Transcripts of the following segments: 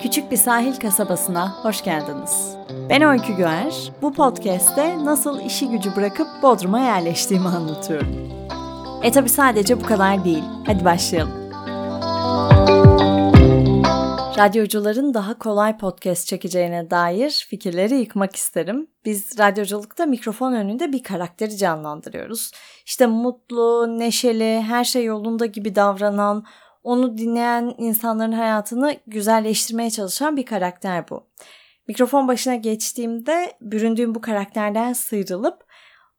Küçük bir sahil kasabasına hoş geldiniz. Ben Öykü Güer. Bu podcast'te nasıl işi gücü bırakıp Bodrum'a yerleştiğimi anlatıyorum. E tabi sadece bu kadar değil. Hadi başlayalım. Radyocuların daha kolay podcast çekeceğine dair fikirleri yıkmak isterim. Biz radyoculukta mikrofon önünde bir karakteri canlandırıyoruz. İşte mutlu, neşeli, her şey yolunda gibi davranan, onu dinleyen insanların hayatını güzelleştirmeye çalışan bir karakter bu. Mikrofon başına geçtiğimde büründüğüm bu karakterden sıyrılıp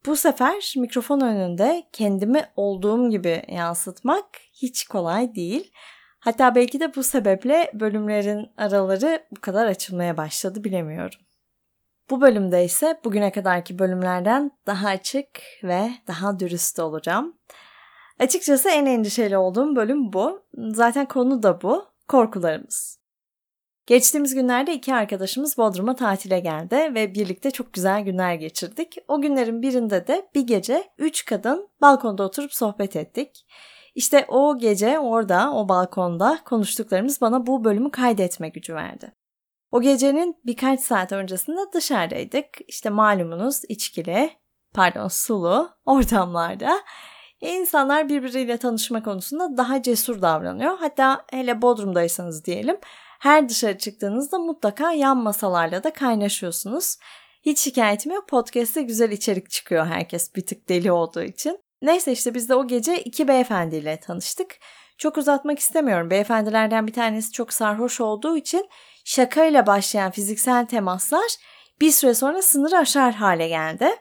bu sefer mikrofon önünde kendimi olduğum gibi yansıtmak hiç kolay değil. Hatta belki de bu sebeple bölümlerin araları bu kadar açılmaya başladı bilemiyorum. Bu bölümde ise bugüne kadarki bölümlerden daha açık ve daha dürüst olacağım. Açıkçası en endişeli olduğum bölüm bu. Zaten konu da bu. Korkularımız. Geçtiğimiz günlerde iki arkadaşımız Bodrum'a tatile geldi ve birlikte çok güzel günler geçirdik. O günlerin birinde de bir gece üç kadın balkonda oturup sohbet ettik. İşte o gece orada, o balkonda konuştuklarımız bana bu bölümü kaydetme gücü verdi. O gecenin birkaç saat öncesinde dışarıdaydık. İşte malumunuz içkili, pardon sulu ortamlarda insanlar birbiriyle tanışma konusunda daha cesur davranıyor. Hatta hele Bodrum'daysanız diyelim her dışarı çıktığınızda mutlaka yan masalarla da kaynaşıyorsunuz. Hiç şikayetim yok. Podcast'te güzel içerik çıkıyor herkes bir tık deli olduğu için. Neyse işte biz de o gece iki beyefendiyle tanıştık. Çok uzatmak istemiyorum. Beyefendilerden bir tanesi çok sarhoş olduğu için şakayla başlayan fiziksel temaslar bir süre sonra sınırı aşar hale geldi.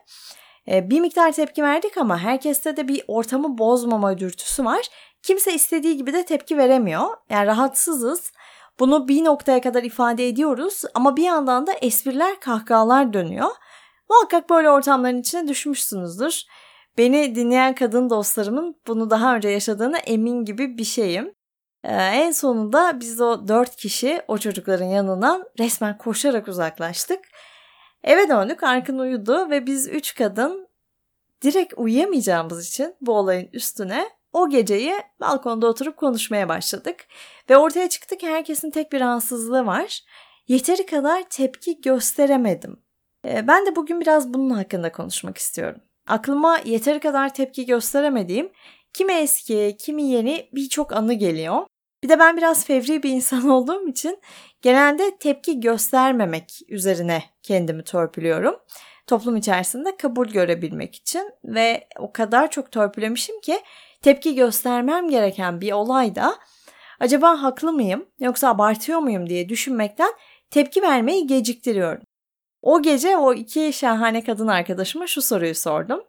Ee, bir miktar tepki verdik ama herkeste de bir ortamı bozmama dürtüsü var. Kimse istediği gibi de tepki veremiyor. Yani rahatsızız. Bunu bir noktaya kadar ifade ediyoruz ama bir yandan da espriler, kahkahalar dönüyor. Muhakkak böyle ortamların içine düşmüşsünüzdür. Beni dinleyen kadın dostlarımın bunu daha önce yaşadığına emin gibi bir şeyim. Ee, en sonunda biz o dört kişi o çocukların yanından resmen koşarak uzaklaştık. Eve döndük, Arkın uyudu ve biz üç kadın direkt uyuyamayacağımız için bu olayın üstüne o geceyi balkonda oturup konuşmaya başladık. Ve ortaya çıktı ki herkesin tek bir rahatsızlığı var. Yeteri kadar tepki gösteremedim. Ee, ben de bugün biraz bunun hakkında konuşmak istiyorum. Aklıma yeteri kadar tepki gösteremediğim, kimi eski, kimi yeni birçok anı geliyor. Bir de ben biraz fevri bir insan olduğum için genelde tepki göstermemek üzerine kendimi törpülüyorum. Toplum içerisinde kabul görebilmek için ve o kadar çok törpülemişim ki tepki göstermem gereken bir olayda acaba haklı mıyım yoksa abartıyor muyum diye düşünmekten tepki vermeyi geciktiriyorum. O gece o iki şahane kadın arkadaşıma şu soruyu sordum.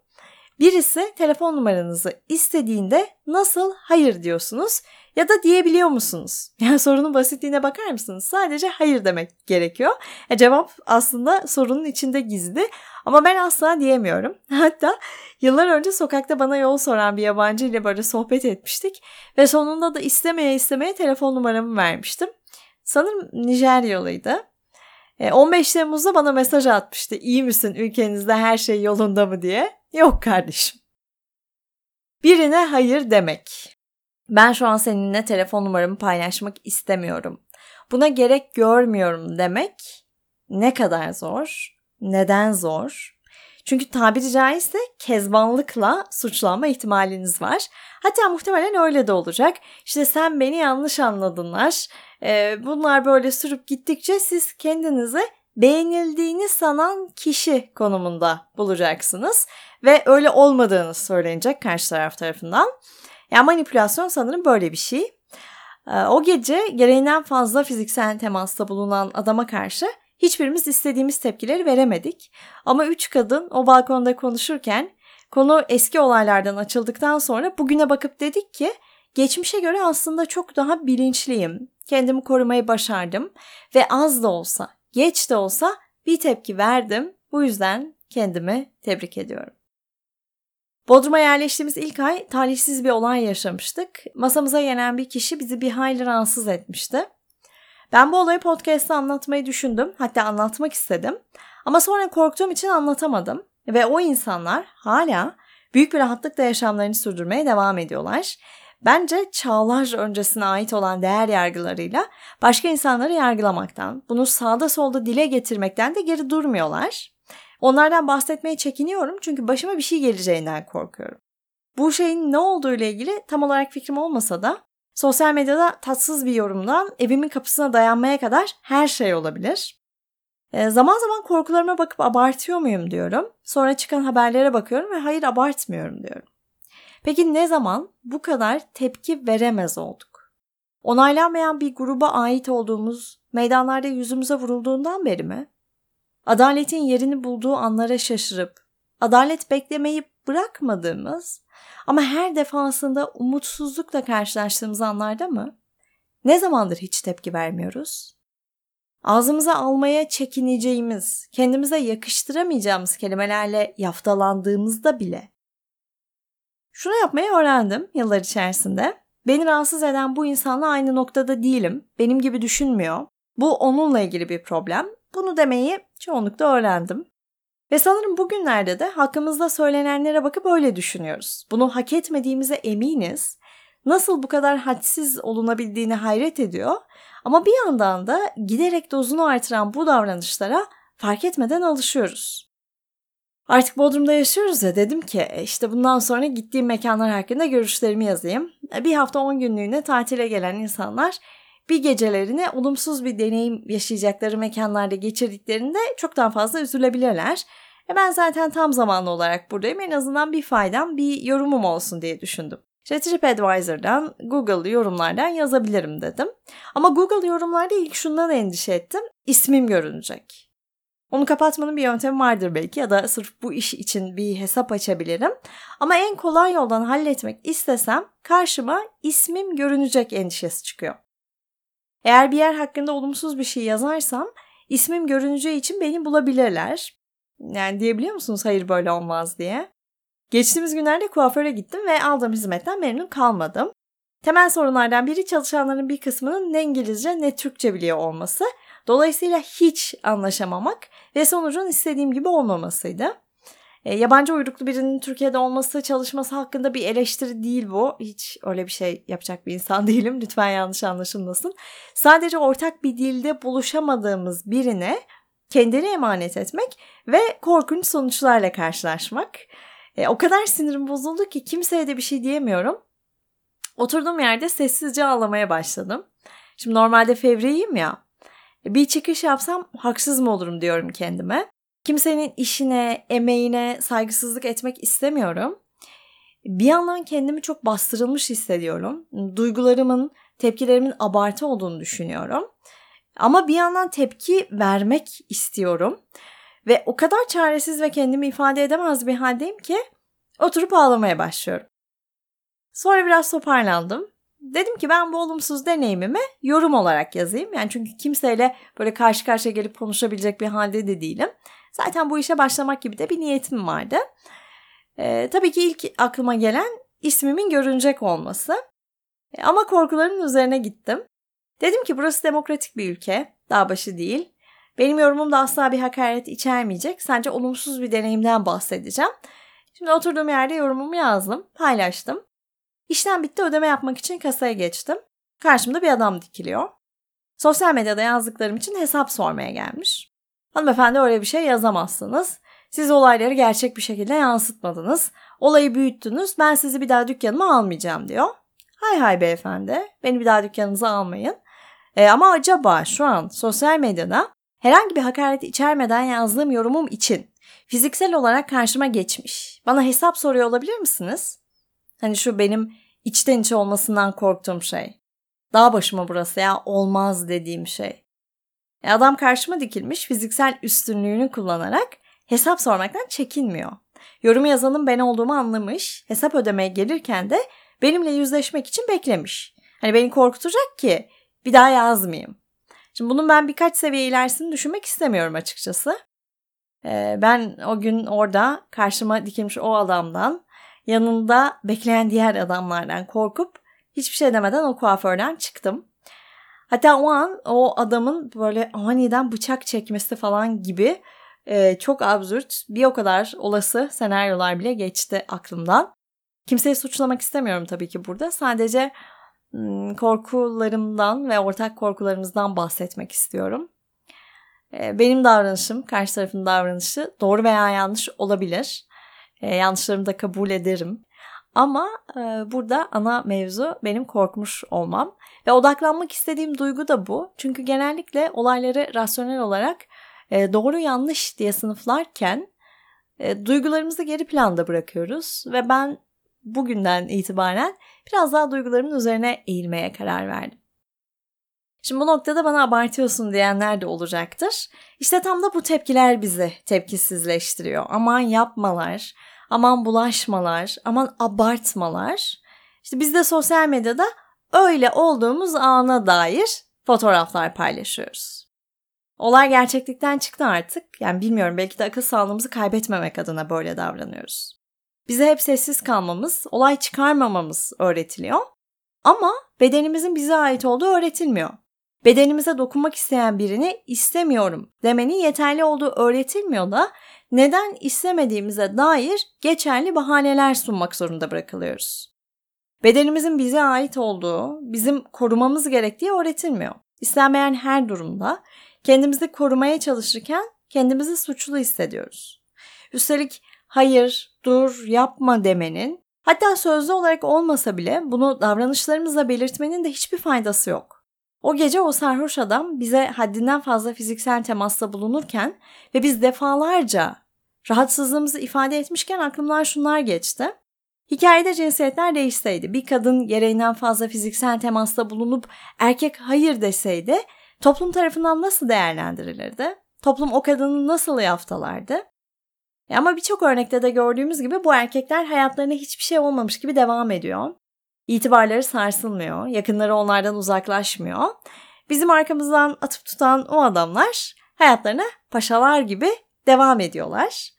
Birisi telefon numaranızı istediğinde nasıl hayır diyorsunuz ya da diyebiliyor musunuz? Yani sorunun basitliğine bakar mısınız? Sadece hayır demek gerekiyor. E cevap aslında sorunun içinde gizli ama ben asla diyemiyorum. Hatta yıllar önce sokakta bana yol soran bir yabancı ile böyle sohbet etmiştik ve sonunda da istemeye istemeye telefon numaramı vermiştim. Sanırım Nijeryalıydı. 15 e, Temmuz'da bana mesaj atmıştı. İyi misin ülkenizde her şey yolunda mı diye. Yok kardeşim. Birine hayır demek. Ben şu an seninle telefon numaramı paylaşmak istemiyorum. Buna gerek görmüyorum demek ne kadar zor? Neden zor? Çünkü tabiri caizse kezbanlıkla suçlanma ihtimaliniz var. Hatta muhtemelen öyle de olacak. İşte sen beni yanlış anladınlar. Ee, bunlar böyle sürüp gittikçe siz kendinizi beğenildiğini sanan kişi konumunda bulacaksınız. Ve öyle olmadığını söylenecek karşı taraf tarafından. Yani manipülasyon sanırım böyle bir şey. Ee, o gece gereğinden fazla fiziksel temasta bulunan adama karşı hiçbirimiz istediğimiz tepkileri veremedik. Ama üç kadın o balkonda konuşurken konu eski olaylardan açıldıktan sonra bugüne bakıp dedik ki geçmişe göre aslında çok daha bilinçliyim. Kendimi korumayı başardım ve az da olsa, geç de olsa bir tepki verdim. Bu yüzden kendimi tebrik ediyorum. Bodrum'a yerleştiğimiz ilk ay talihsiz bir olay yaşamıştık. Masamıza yenen bir kişi bizi bir hayli rahatsız etmişti. Ben bu olayı podcast'ta anlatmayı düşündüm. Hatta anlatmak istedim. Ama sonra korktuğum için anlatamadım. Ve o insanlar hala büyük bir rahatlıkla yaşamlarını sürdürmeye devam ediyorlar. Bence çağlar öncesine ait olan değer yargılarıyla başka insanları yargılamaktan, bunu sağda solda dile getirmekten de geri durmuyorlar. Onlardan bahsetmeye çekiniyorum çünkü başıma bir şey geleceğinden korkuyorum. Bu şeyin ne olduğu ile ilgili tam olarak fikrim olmasa da sosyal medyada tatsız bir yorumdan evimin kapısına dayanmaya kadar her şey olabilir. E, zaman zaman korkularıma bakıp abartıyor muyum diyorum. Sonra çıkan haberlere bakıyorum ve hayır abartmıyorum diyorum. Peki ne zaman bu kadar tepki veremez olduk? Onaylanmayan bir gruba ait olduğumuz meydanlarda yüzümüze vurulduğundan beri mi? Adaletin yerini bulduğu anlara şaşırıp adalet beklemeyi bırakmadığımız ama her defasında umutsuzlukla karşılaştığımız anlarda mı? Ne zamandır hiç tepki vermiyoruz? Ağzımıza almaya çekineceğimiz, kendimize yakıştıramayacağımız kelimelerle yaftalandığımızda bile. Şunu yapmayı öğrendim yıllar içerisinde. Beni rahatsız eden bu insanla aynı noktada değilim. Benim gibi düşünmüyor. Bu onunla ilgili bir problem. Bunu demeyi çoğunlukla öğrendim. Ve sanırım bugünlerde de hakkımızda söylenenlere bakıp öyle düşünüyoruz. Bunu hak etmediğimize eminiz. Nasıl bu kadar hadsiz olunabildiğini hayret ediyor. Ama bir yandan da giderek dozunu artıran bu davranışlara fark etmeden alışıyoruz. Artık Bodrum'da yaşıyoruz ya dedim ki e, işte bundan sonra gittiğim mekanlar hakkında görüşlerimi yazayım. E, bir hafta 10 günlüğüne tatile gelen insanlar bir gecelerini olumsuz bir deneyim yaşayacakları mekanlarda geçirdiklerinde çoktan fazla üzülebilirler. E ben zaten tam zamanlı olarak buradayım. En azından bir faydam, bir yorumum olsun diye düşündüm. İşte TripAdvisor'dan, Google yorumlardan yazabilirim dedim. Ama Google yorumlarda ilk şundan endişe ettim. İsmim görünecek. Onu kapatmanın bir yöntemi vardır belki ya da sırf bu iş için bir hesap açabilirim. Ama en kolay yoldan halletmek istesem karşıma ismim görünecek endişesi çıkıyor. Eğer bir yer hakkında olumsuz bir şey yazarsam ismim görüneceği için beni bulabilirler. Yani diyebiliyor musunuz hayır böyle olmaz diye. Geçtiğimiz günlerde kuaföre gittim ve aldığım hizmetten memnun kalmadım. Temel sorunlardan biri çalışanların bir kısmının ne İngilizce ne Türkçe biliyor olması. Dolayısıyla hiç anlaşamamak ve sonucun istediğim gibi olmamasıydı. E, yabancı uyruklu birinin Türkiye'de olması, çalışması hakkında bir eleştiri değil bu. Hiç öyle bir şey yapacak bir insan değilim. Lütfen yanlış anlaşılmasın. Sadece ortak bir dilde buluşamadığımız birine kendini emanet etmek ve korkunç sonuçlarla karşılaşmak. E, o kadar sinirim bozuldu ki kimseye de bir şey diyemiyorum. Oturduğum yerde sessizce ağlamaya başladım. Şimdi normalde fevriyim ya. Bir çıkış yapsam haksız mı olurum diyorum kendime. Kimsenin işine, emeğine saygısızlık etmek istemiyorum. Bir yandan kendimi çok bastırılmış hissediyorum. Duygularımın, tepkilerimin abartı olduğunu düşünüyorum. Ama bir yandan tepki vermek istiyorum. Ve o kadar çaresiz ve kendimi ifade edemez bir haldeyim ki oturup ağlamaya başlıyorum. Sonra biraz toparlandım. Dedim ki ben bu olumsuz deneyimimi yorum olarak yazayım. Yani çünkü kimseyle böyle karşı karşıya gelip konuşabilecek bir halde de değilim. Zaten bu işe başlamak gibi de bir niyetim vardı. Ee, tabii ki ilk aklıma gelen ismimin görünecek olması. Ee, ama korkularımın üzerine gittim. Dedim ki burası demokratik bir ülke, dağ başı değil. Benim yorumum da asla bir hakaret içermeyecek. Sence olumsuz bir deneyimden bahsedeceğim. Şimdi oturduğum yerde yorumumu yazdım, paylaştım. İşlem bitti ödeme yapmak için kasaya geçtim. Karşımda bir adam dikiliyor. Sosyal medyada yazdıklarım için hesap sormaya gelmiş. Hanımefendi öyle bir şey yazamazsınız. Siz olayları gerçek bir şekilde yansıtmadınız. Olayı büyüttünüz. Ben sizi bir daha dükkanıma almayacağım diyor. Hay hay beyefendi. Beni bir daha dükkanınıza almayın. E, ama acaba şu an sosyal medyada herhangi bir hakaret içermeden yazdığım yorumum için fiziksel olarak karşıma geçmiş. Bana hesap soruyor olabilir misiniz? Hani şu benim içten içe olmasından korktuğum şey. Dağ başıma burası ya olmaz dediğim şey. E adam karşıma dikilmiş fiziksel üstünlüğünü kullanarak hesap sormaktan çekinmiyor. Yorumu yazanın ben olduğumu anlamış, hesap ödemeye gelirken de benimle yüzleşmek için beklemiş. Hani beni korkutacak ki bir daha yazmayayım. Şimdi bunun ben birkaç seviye ilerisini düşünmek istemiyorum açıkçası. Ee, ben o gün orada karşıma dikilmiş o adamdan, yanında bekleyen diğer adamlardan korkup hiçbir şey demeden o kuaförden çıktım. Hatta o an o adamın böyle aniden bıçak çekmesi falan gibi e, çok absürt bir o kadar olası senaryolar bile geçti aklımdan. Kimseyi suçlamak istemiyorum tabii ki burada. Sadece korkularımdan ve ortak korkularımızdan bahsetmek istiyorum. Benim davranışım, karşı tarafın davranışı doğru veya yanlış olabilir. Yanlışlarımı da kabul ederim. Ama burada ana mevzu benim korkmuş olmam. Ve odaklanmak istediğim duygu da bu. Çünkü genellikle olayları rasyonel olarak doğru yanlış diye sınıflarken duygularımızı geri planda bırakıyoruz. Ve ben bugünden itibaren biraz daha duygularımın üzerine eğilmeye karar verdim. Şimdi bu noktada bana abartıyorsun diyenler de olacaktır. İşte tam da bu tepkiler bizi tepkisizleştiriyor. Aman yapmalar, aman bulaşmalar, aman abartmalar. İşte biz de sosyal medyada öyle olduğumuz ana dair fotoğraflar paylaşıyoruz. Olay gerçeklikten çıktı artık. Yani bilmiyorum belki de akıl sağlığımızı kaybetmemek adına böyle davranıyoruz. Bize hep sessiz kalmamız, olay çıkarmamamız öğretiliyor. Ama bedenimizin bize ait olduğu öğretilmiyor. Bedenimize dokunmak isteyen birini istemiyorum demenin yeterli olduğu öğretilmiyor da neden istemediğimize dair geçerli bahaneler sunmak zorunda bırakılıyoruz. Bedenimizin bize ait olduğu, bizim korumamız gerektiği öğretilmiyor. İstenmeyen her durumda kendimizi korumaya çalışırken kendimizi suçlu hissediyoruz. Üstelik hayır, dur, yapma demenin hatta sözlü olarak olmasa bile bunu davranışlarımızla belirtmenin de hiçbir faydası yok. O gece o sarhoş adam bize haddinden fazla fiziksel temasta bulunurken ve biz defalarca rahatsızlığımızı ifade etmişken aklımdan şunlar geçti. Hikayede cinsiyetler değişseydi, bir kadın gereğinden fazla fiziksel temasta bulunup erkek hayır deseydi toplum tarafından nasıl değerlendirilirdi? Toplum o kadını nasıl yaftalardı? E ama birçok örnekte de gördüğümüz gibi bu erkekler hayatlarına hiçbir şey olmamış gibi devam ediyor. İtibarları sarsılmıyor, yakınları onlardan uzaklaşmıyor. Bizim arkamızdan atıp tutan o adamlar hayatlarına paşalar gibi devam ediyorlar.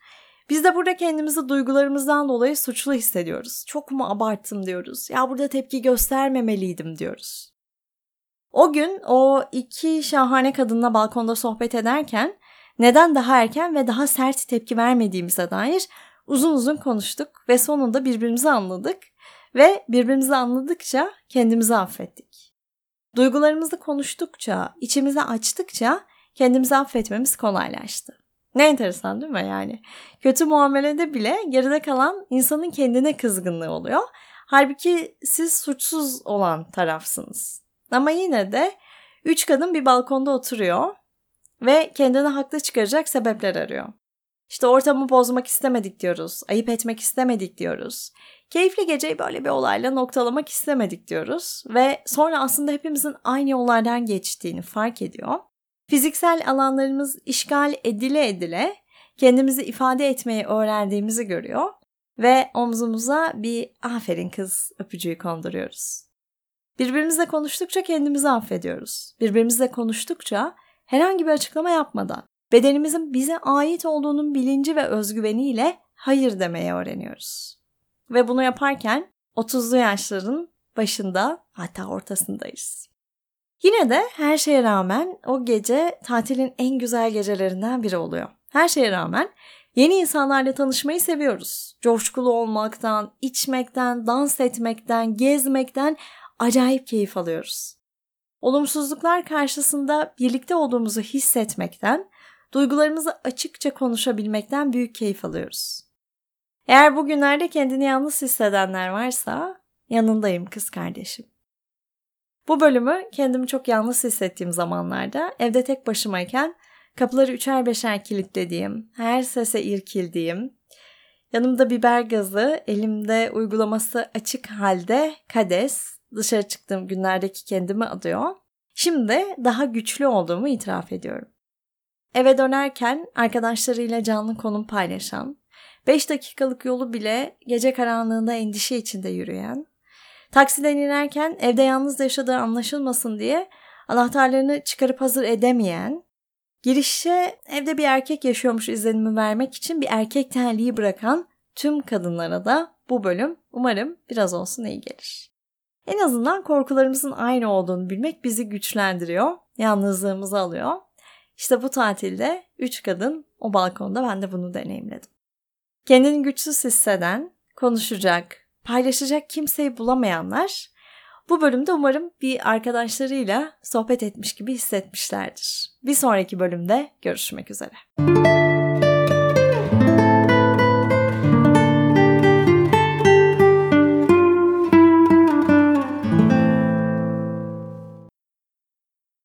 Biz de burada kendimizi duygularımızdan dolayı suçlu hissediyoruz. Çok mu abarttım diyoruz. Ya burada tepki göstermemeliydim diyoruz. O gün o iki şahane kadınla balkonda sohbet ederken neden daha erken ve daha sert tepki vermediğimize dair uzun uzun konuştuk ve sonunda birbirimizi anladık ve birbirimizi anladıkça kendimizi affettik. Duygularımızı konuştukça, içimizi açtıkça kendimizi affetmemiz kolaylaştı. Ne enteresan değil mi yani? Kötü muamelede bile geride kalan insanın kendine kızgınlığı oluyor. Halbuki siz suçsuz olan tarafsınız. Ama yine de üç kadın bir balkonda oturuyor ve kendini haklı çıkaracak sebepler arıyor. İşte ortamı bozmak istemedik diyoruz, ayıp etmek istemedik diyoruz. Keyifli geceyi böyle bir olayla noktalamak istemedik diyoruz ve sonra aslında hepimizin aynı yollardan geçtiğini fark ediyor. Fiziksel alanlarımız işgal edile edile kendimizi ifade etmeyi öğrendiğimizi görüyor ve omzumuza bir aferin kız öpücüğü konduruyoruz. Birbirimizle konuştukça kendimizi affediyoruz. Birbirimizle konuştukça herhangi bir açıklama yapmadan bedenimizin bize ait olduğunun bilinci ve özgüveniyle hayır demeyi öğreniyoruz. Ve bunu yaparken 30'lu yaşların başında hatta ortasındayız. Yine de her şeye rağmen o gece tatilin en güzel gecelerinden biri oluyor. Her şeye rağmen yeni insanlarla tanışmayı seviyoruz. Coşkulu olmaktan, içmekten, dans etmekten, gezmekten acayip keyif alıyoruz. Olumsuzluklar karşısında birlikte olduğumuzu hissetmekten, duygularımızı açıkça konuşabilmekten büyük keyif alıyoruz. Eğer bugünlerde kendini yalnız hissedenler varsa yanındayım kız kardeşim. Bu bölümü kendimi çok yalnız hissettiğim zamanlarda evde tek başımayken kapıları üçer beşer kilitlediğim, her sese irkildiğim, yanımda biber gazı, elimde uygulaması açık halde kades, dışarı çıktığım günlerdeki kendimi adıyor. Şimdi daha güçlü olduğumu itiraf ediyorum. Eve dönerken arkadaşlarıyla canlı konum paylaşan, 5 dakikalık yolu bile gece karanlığında endişe içinde yürüyen, taksiden inerken evde yalnız yaşadığı anlaşılmasın diye anahtarlarını çıkarıp hazır edemeyen, girişe evde bir erkek yaşıyormuş izlenimi vermek için bir erkek terliği bırakan tüm kadınlara da bu bölüm umarım biraz olsun iyi gelir. En azından korkularımızın aynı olduğunu bilmek bizi güçlendiriyor, yalnızlığımızı alıyor. İşte bu tatilde üç kadın o balkonda ben de bunu deneyimledim. Kendini güçsüz hisseden, konuşacak, paylaşacak kimseyi bulamayanlar bu bölümde umarım bir arkadaşlarıyla sohbet etmiş gibi hissetmişlerdir. Bir sonraki bölümde görüşmek üzere.